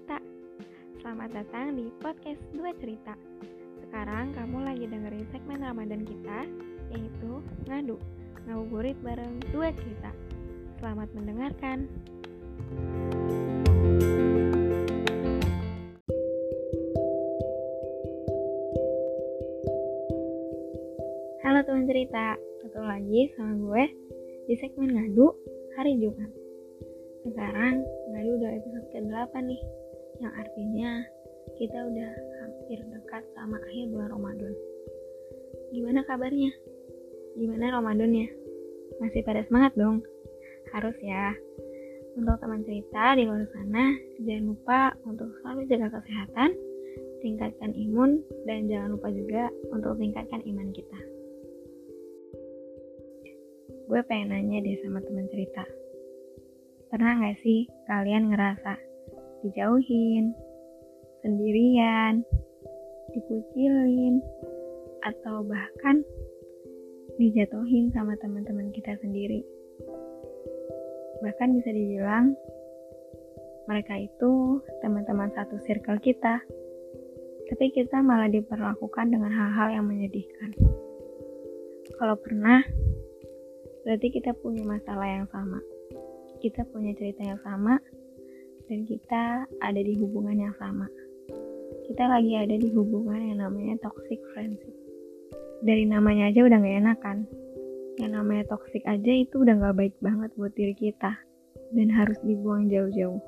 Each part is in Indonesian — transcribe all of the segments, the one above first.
cerita. Selamat datang di podcast Dua Cerita. Sekarang kamu lagi dengerin segmen Ramadan kita, yaitu Ngadu, ngabuburit bareng Dua Cerita. Selamat mendengarkan. Halo teman cerita, ketemu lagi sama gue di segmen Ngadu hari Jumat. Sekarang ngadu udah episode ke-8 nih Yang artinya kita udah hampir dekat sama akhir bulan Ramadan Gimana kabarnya? Gimana Ramadannya? Masih pada semangat dong? Harus ya Untuk teman cerita di luar sana Jangan lupa untuk selalu jaga kesehatan Tingkatkan imun Dan jangan lupa juga untuk tingkatkan iman kita Gue pengen nanya deh sama teman cerita Pernah gak sih kalian ngerasa dijauhin, sendirian, dikucilin, atau bahkan dijatuhin sama teman-teman kita sendiri? Bahkan bisa dibilang mereka itu teman-teman satu circle kita, tapi kita malah diperlakukan dengan hal-hal yang menyedihkan. Kalau pernah, berarti kita punya masalah yang sama kita punya cerita yang sama dan kita ada di hubungan yang sama. Kita lagi ada di hubungan yang namanya toxic friendship. Dari namanya aja udah gak enak kan? Yang namanya toxic aja itu udah gak baik banget buat diri kita dan harus dibuang jauh-jauh.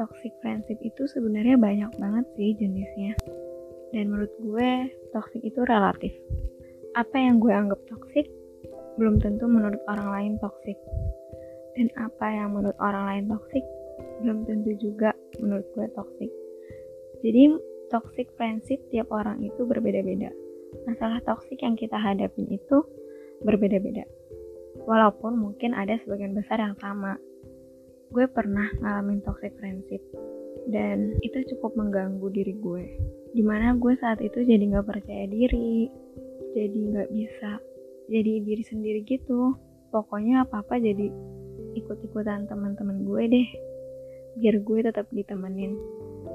Toxic friendship itu sebenarnya banyak banget sih jenisnya. Dan menurut gue, toxic itu relatif. Apa yang gue anggap toxic, belum tentu menurut orang lain toxic dan apa yang menurut orang lain toxic belum tentu juga menurut gue toxic. Jadi toxic friendship tiap orang itu berbeda-beda. Masalah toxic yang kita hadapin itu berbeda-beda. Walaupun mungkin ada sebagian besar yang sama. Gue pernah ngalamin toxic friendship. Dan itu cukup mengganggu diri gue. Di mana gue saat itu jadi nggak percaya diri. Jadi nggak bisa jadi diri sendiri gitu. Pokoknya apa apa jadi ikut-ikutan teman-teman gue deh biar gue tetap ditemenin.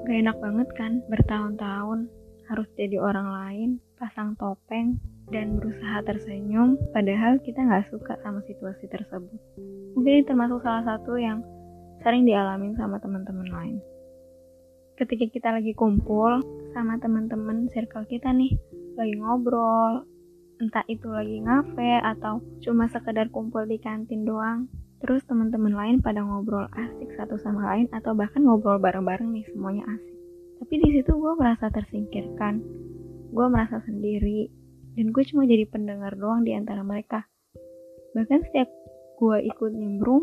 Gak enak banget kan bertahun-tahun harus jadi orang lain pasang topeng dan berusaha tersenyum padahal kita nggak suka sama situasi tersebut. Mungkin ini termasuk salah satu yang sering dialamin sama teman-teman lain. Ketika kita lagi kumpul sama teman-teman circle kita nih lagi ngobrol entah itu lagi ngafe atau cuma sekedar kumpul di kantin doang Terus teman-teman lain pada ngobrol asik satu sama lain atau bahkan ngobrol bareng-bareng nih semuanya asik. Tapi di situ gue merasa tersingkirkan, gue merasa sendiri, dan gue cuma jadi pendengar doang di antara mereka. Bahkan setiap gue ikut nimbrung,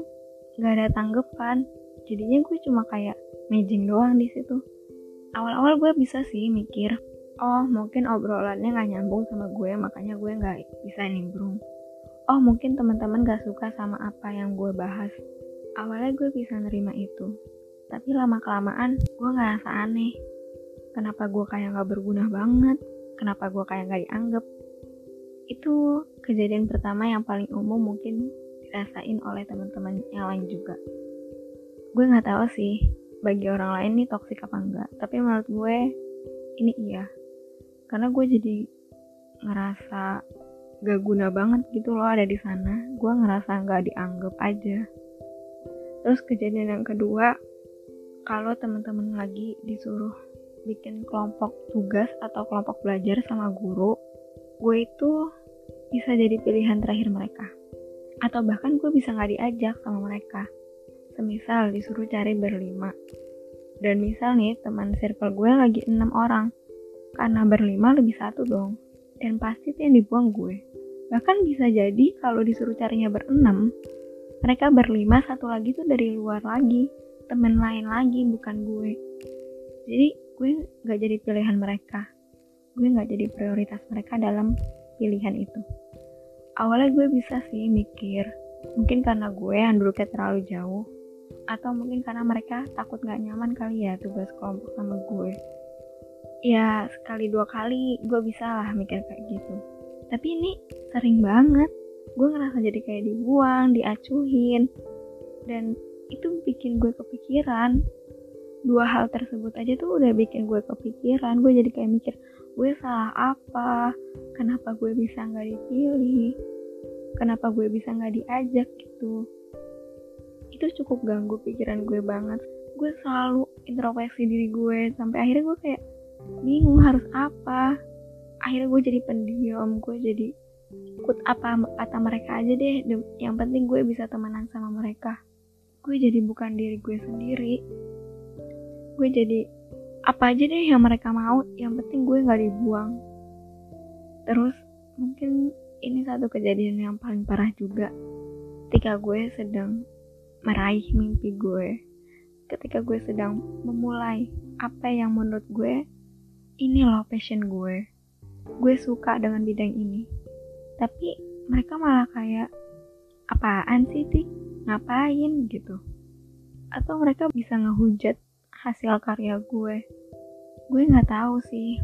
gak ada tanggapan. Jadinya gue cuma kayak mejing doang di situ. Awal-awal gue bisa sih mikir, oh mungkin obrolannya gak nyambung sama gue, makanya gue gak bisa nimbrung oh mungkin teman-teman gak suka sama apa yang gue bahas. Awalnya gue bisa nerima itu, tapi lama-kelamaan gue ngerasa aneh. Kenapa gue kayak gak berguna banget? Kenapa gue kayak gak dianggap? Itu kejadian pertama yang paling umum mungkin dirasain oleh teman-teman yang lain juga. Gue nggak tahu sih bagi orang lain nih toksik apa enggak, tapi menurut gue ini iya. Karena gue jadi ngerasa gak guna banget gitu loh ada di sana. Gue ngerasa gak dianggap aja. Terus kejadian yang kedua kalau teman-teman lagi disuruh bikin kelompok tugas atau kelompok belajar sama guru gue itu bisa jadi pilihan terakhir mereka. Atau bahkan gue bisa nggak diajak sama mereka. Semisal disuruh cari berlima. Dan misal nih teman circle gue lagi enam orang. Karena berlima lebih satu dong. Dan pasti tuh yang dibuang gue Bahkan bisa jadi kalau disuruh carinya berenam, mereka berlima satu lagi tuh dari luar lagi, temen lain lagi bukan gue. Jadi gue gak jadi pilihan mereka. Gue gak jadi prioritas mereka dalam pilihan itu. Awalnya gue bisa sih mikir, mungkin karena gue yang duduknya terlalu jauh, atau mungkin karena mereka takut gak nyaman kali ya tugas kelompok sama gue. Ya sekali dua kali gue bisa lah mikir kayak gitu tapi ini sering banget. Gue ngerasa jadi kayak dibuang diacuhin. Dan itu bikin gue kepikiran. Dua hal tersebut aja tuh udah bikin gue kepikiran. Gue jadi kayak mikir gue salah apa? Kenapa gue bisa nggak dipilih? Kenapa gue bisa nggak diajak? Gitu. Itu cukup ganggu pikiran gue banget. Gue selalu introspeksi diri gue. Sampai akhirnya gue kayak bingung harus apa akhirnya gue jadi pendiam gue jadi ikut apa kata mereka aja deh. Yang penting gue bisa temenan sama mereka. Gue jadi bukan diri gue sendiri. Gue jadi apa aja deh yang mereka mau yang penting gue nggak dibuang. Terus mungkin ini satu kejadian yang paling parah juga. Ketika gue sedang meraih mimpi gue ketika gue sedang memulai apa yang menurut gue ini loh passion gue gue suka dengan bidang ini. Tapi mereka malah kayak apaan sih tik? Ngapain? gitu. Atau mereka bisa ngehujat hasil karya gue. Gue nggak tahu sih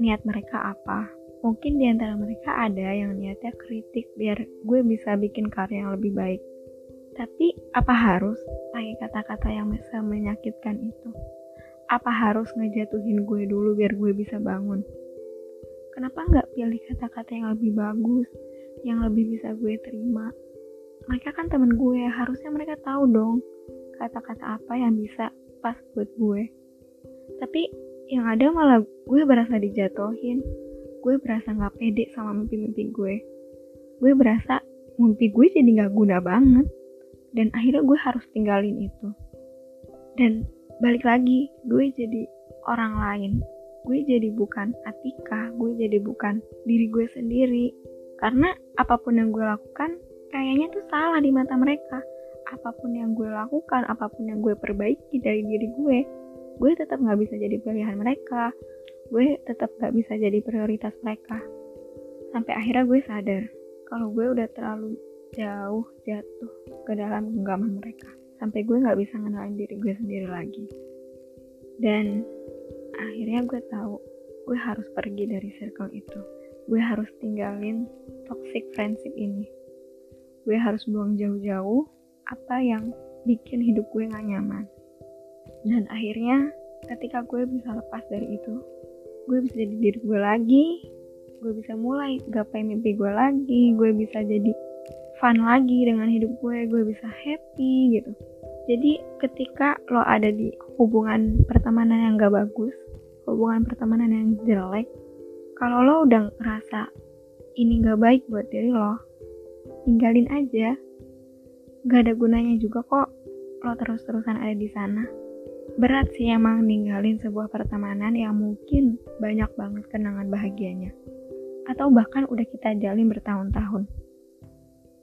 niat mereka apa. Mungkin di antara mereka ada yang niatnya kritik biar gue bisa bikin karya yang lebih baik. Tapi apa harus pakai kata-kata yang bisa menyakitkan itu? Apa harus ngejatuhin gue dulu biar gue bisa bangun kenapa nggak pilih kata-kata yang lebih bagus yang lebih bisa gue terima? Mereka kan temen gue harusnya mereka tahu dong kata-kata apa yang bisa pas buat gue. Tapi yang ada malah gue berasa dijatuhin. Gue berasa gak pede sama mimpi-mimpi gue. Gue berasa mimpi gue jadi gak guna banget. Dan akhirnya gue harus tinggalin itu. Dan balik lagi gue jadi orang lain gue jadi bukan Atika gue jadi bukan diri gue sendiri karena apa pun yang gue lakukan kayaknya tuh salah di mata mereka apa pun yang gue lakukan, apa pun yang gue perbaiki dari diri gue, gue tetap gak bisa jadi pilihan mereka. Gue tetap gak bisa jadi prioritas mereka. Sampai akhirnya gue sadar kalau gue udah terlalu jauh jatuh ke dalam genggaman mereka. Sampai gue gak bisa ngenalin diri gue sendiri lagi. Dan akhirnya gue tahu gue harus pergi dari circle itu. Gue harus tinggalin toxic friendship ini. Gue harus buang jauh-jauh apa yang bikin hidup gue gak nyaman. Dan akhirnya ketika gue bisa lepas dari itu, gue bisa jadi diri gue lagi, gue bisa mulai gapai mimpi gue lagi, gue bisa jadi fun lagi dengan hidup gue, gue bisa happy gitu. Jadi ketika lo ada di hubungan pertemanan yang gak bagus, hubungan pertemanan yang jelek, kalau lo udah ngerasa ini gak baik buat diri lo, tinggalin aja gak ada gunanya juga kok lo terus-terusan ada di sana. Berat sih emang ninggalin sebuah pertemanan yang mungkin banyak banget kenangan bahagianya. Atau bahkan udah kita jalin bertahun-tahun.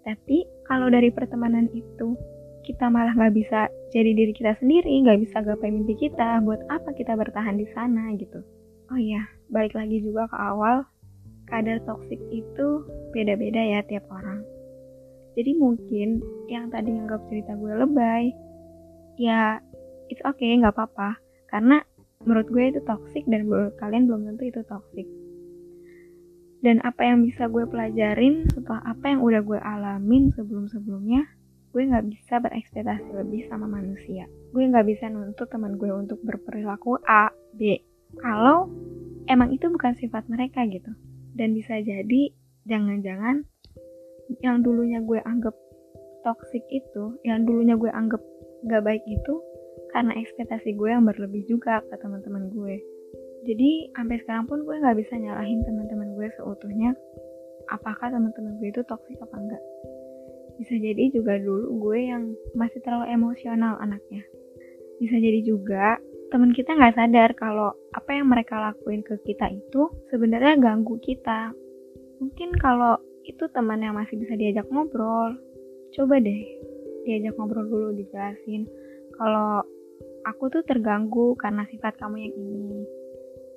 Tapi kalau dari pertemanan itu kita malah gak bisa jadi diri kita sendiri, gak bisa gapai mimpi kita, buat apa kita bertahan di sana gitu. Oh iya, balik lagi juga ke awal, kadar toksik itu beda-beda ya tiap orang jadi mungkin yang tadi nganggap cerita gue lebay, ya it's okay, nggak apa-apa. Karena menurut gue itu toxic dan menurut kalian belum tentu itu toxic. Dan apa yang bisa gue pelajarin setelah apa yang udah gue alamin sebelum-sebelumnya, gue nggak bisa berekspektasi lebih sama manusia. Gue nggak bisa nuntut teman gue untuk berperilaku A, B. Kalau emang itu bukan sifat mereka gitu. Dan bisa jadi jangan-jangan yang dulunya gue anggap toxic itu, yang dulunya gue anggap gak baik itu, karena ekspektasi gue yang berlebih juga ke teman-teman gue. Jadi sampai sekarang pun gue nggak bisa nyalahin teman-teman gue seutuhnya apakah teman-teman gue itu toxic apa enggak. Bisa jadi juga dulu gue yang masih terlalu emosional anaknya. Bisa jadi juga teman kita nggak sadar kalau apa yang mereka lakuin ke kita itu sebenarnya ganggu kita. Mungkin kalau itu teman yang masih bisa diajak ngobrol coba deh diajak ngobrol dulu dijelasin kalau aku tuh terganggu karena sifat kamu yang ini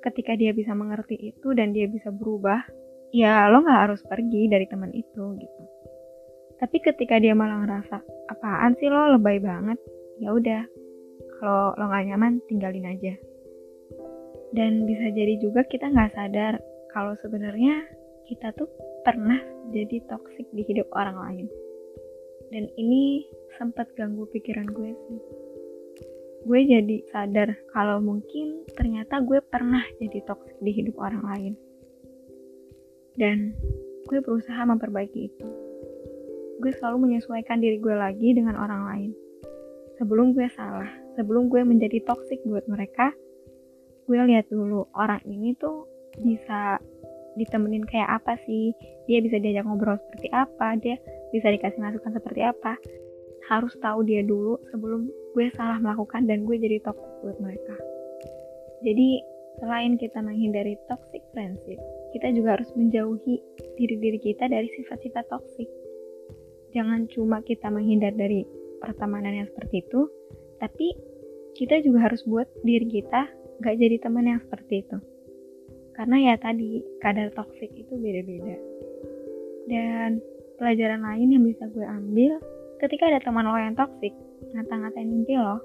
ketika dia bisa mengerti itu dan dia bisa berubah ya lo nggak harus pergi dari teman itu gitu tapi ketika dia malah ngerasa apaan sih lo lebay banget ya udah kalau lo nggak nyaman tinggalin aja dan bisa jadi juga kita nggak sadar kalau sebenarnya kita tuh pernah jadi toksik di hidup orang lain. Dan ini sempat ganggu pikiran gue sih. gue jadi sadar kalau mungkin ternyata gue pernah jadi toksik di hidup orang lain. Dan gue berusaha memperbaiki itu. Gue selalu menyesuaikan diri gue lagi dengan orang lain. Sebelum gue salah, sebelum gue menjadi toksik buat mereka, gue lihat dulu orang ini tuh bisa ditemenin kayak apa sih? Dia bisa diajak ngobrol seperti apa? Dia bisa dikasih masukan seperti apa? Harus tahu dia dulu sebelum gue salah melakukan dan gue jadi toxic buat mereka. Jadi selain kita menghindari toxic friendship kita juga harus menjauhi diri-diri kita dari sifat-sifat toxic jangan cuma kita menghindar dari pertemanan yang seperti itu tapi kita juga harus buat diri kita gak jadi teman yang seperti itu. Karena ya tadi kadar toxic itu beda-beda. Dan pelajaran lain yang bisa gue ambil ketika ada teman lo yang toxic ngata-ngatain mimpi lo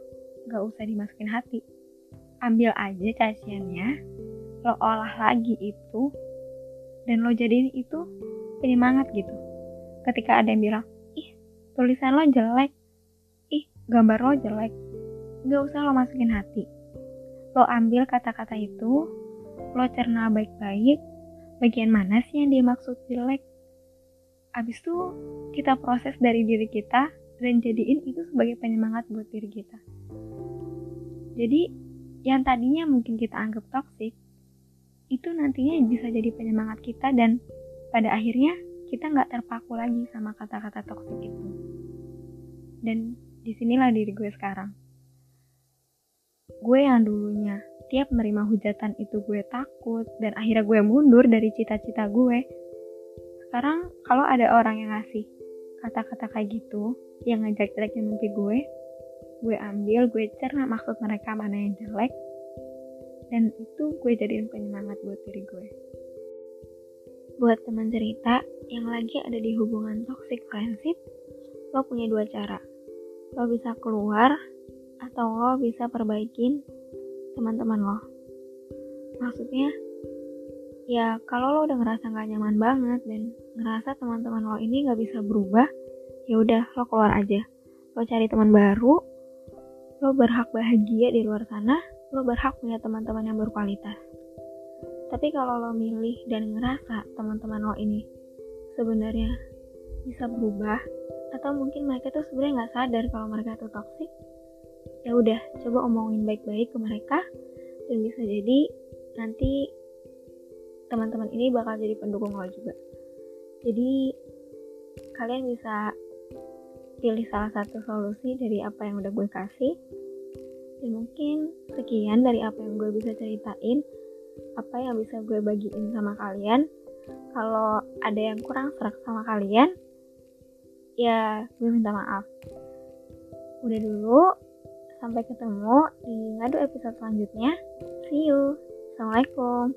gak usah dimasukin hati. Ambil aja caciannya lo olah lagi itu dan lo jadiin itu penyemangat gitu. Ketika ada yang bilang tulisan lo jelek. Ih gambar lo jelek. Gak usah lo masukin hati. Lo ambil kata-kata itu lo cerna baik-baik bagian mana sih yang dimaksud jelek? Abis itu kita proses dari diri kita dan jadiin itu sebagai penyemangat buat diri kita. Jadi yang tadinya mungkin kita anggap toksik itu nantinya bisa jadi penyemangat kita dan pada akhirnya kita nggak terpaku lagi sama kata-kata toksik itu. Dan di sinilah diri gue sekarang. Gue yang dulunya tiap menerima hujatan itu gue takut dan akhirnya gue mundur dari cita-cita gue. Sekarang kalau ada orang yang ngasih kata-kata kayak gitu yang ngajak-ngajakin mimpi gue gue ambil gue cerna maksud mereka mana yang jelek dan itu gue jadiin penyemangat buat diri gue. Buat teman cerita yang lagi ada di hubungan toxic friendship lo punya dua cara. Lo bisa keluar atau lo bisa perbaikin teman-teman lo. Maksudnya ya kalau lo udah ngerasa gak nyaman banget dan ngerasa teman-teman lo ini gak bisa berubah ya udah lo keluar aja. Lo cari teman baru lo berhak bahagia di luar sana lo berhak punya teman-teman yang berkualitas. Tapi kalau lo milih dan ngerasa teman-teman lo ini sebenarnya bisa berubah atau mungkin mereka tuh sebenarnya nggak sadar kalau mereka tuh toxic ya udah coba omongin baik-baik ke mereka dan bisa jadi nanti teman-teman ini bakal jadi pendukung lo juga. Jadi kalian bisa pilih salah satu solusi dari apa yang udah gue kasih. Dan mungkin sekian dari apa yang gue bisa ceritain apa yang bisa gue bagiin sama kalian kalau ada yang kurang serak sama kalian ya gue minta maaf udah dulu Sampai ketemu di ngadu episode selanjutnya. See you. Assalamualaikum.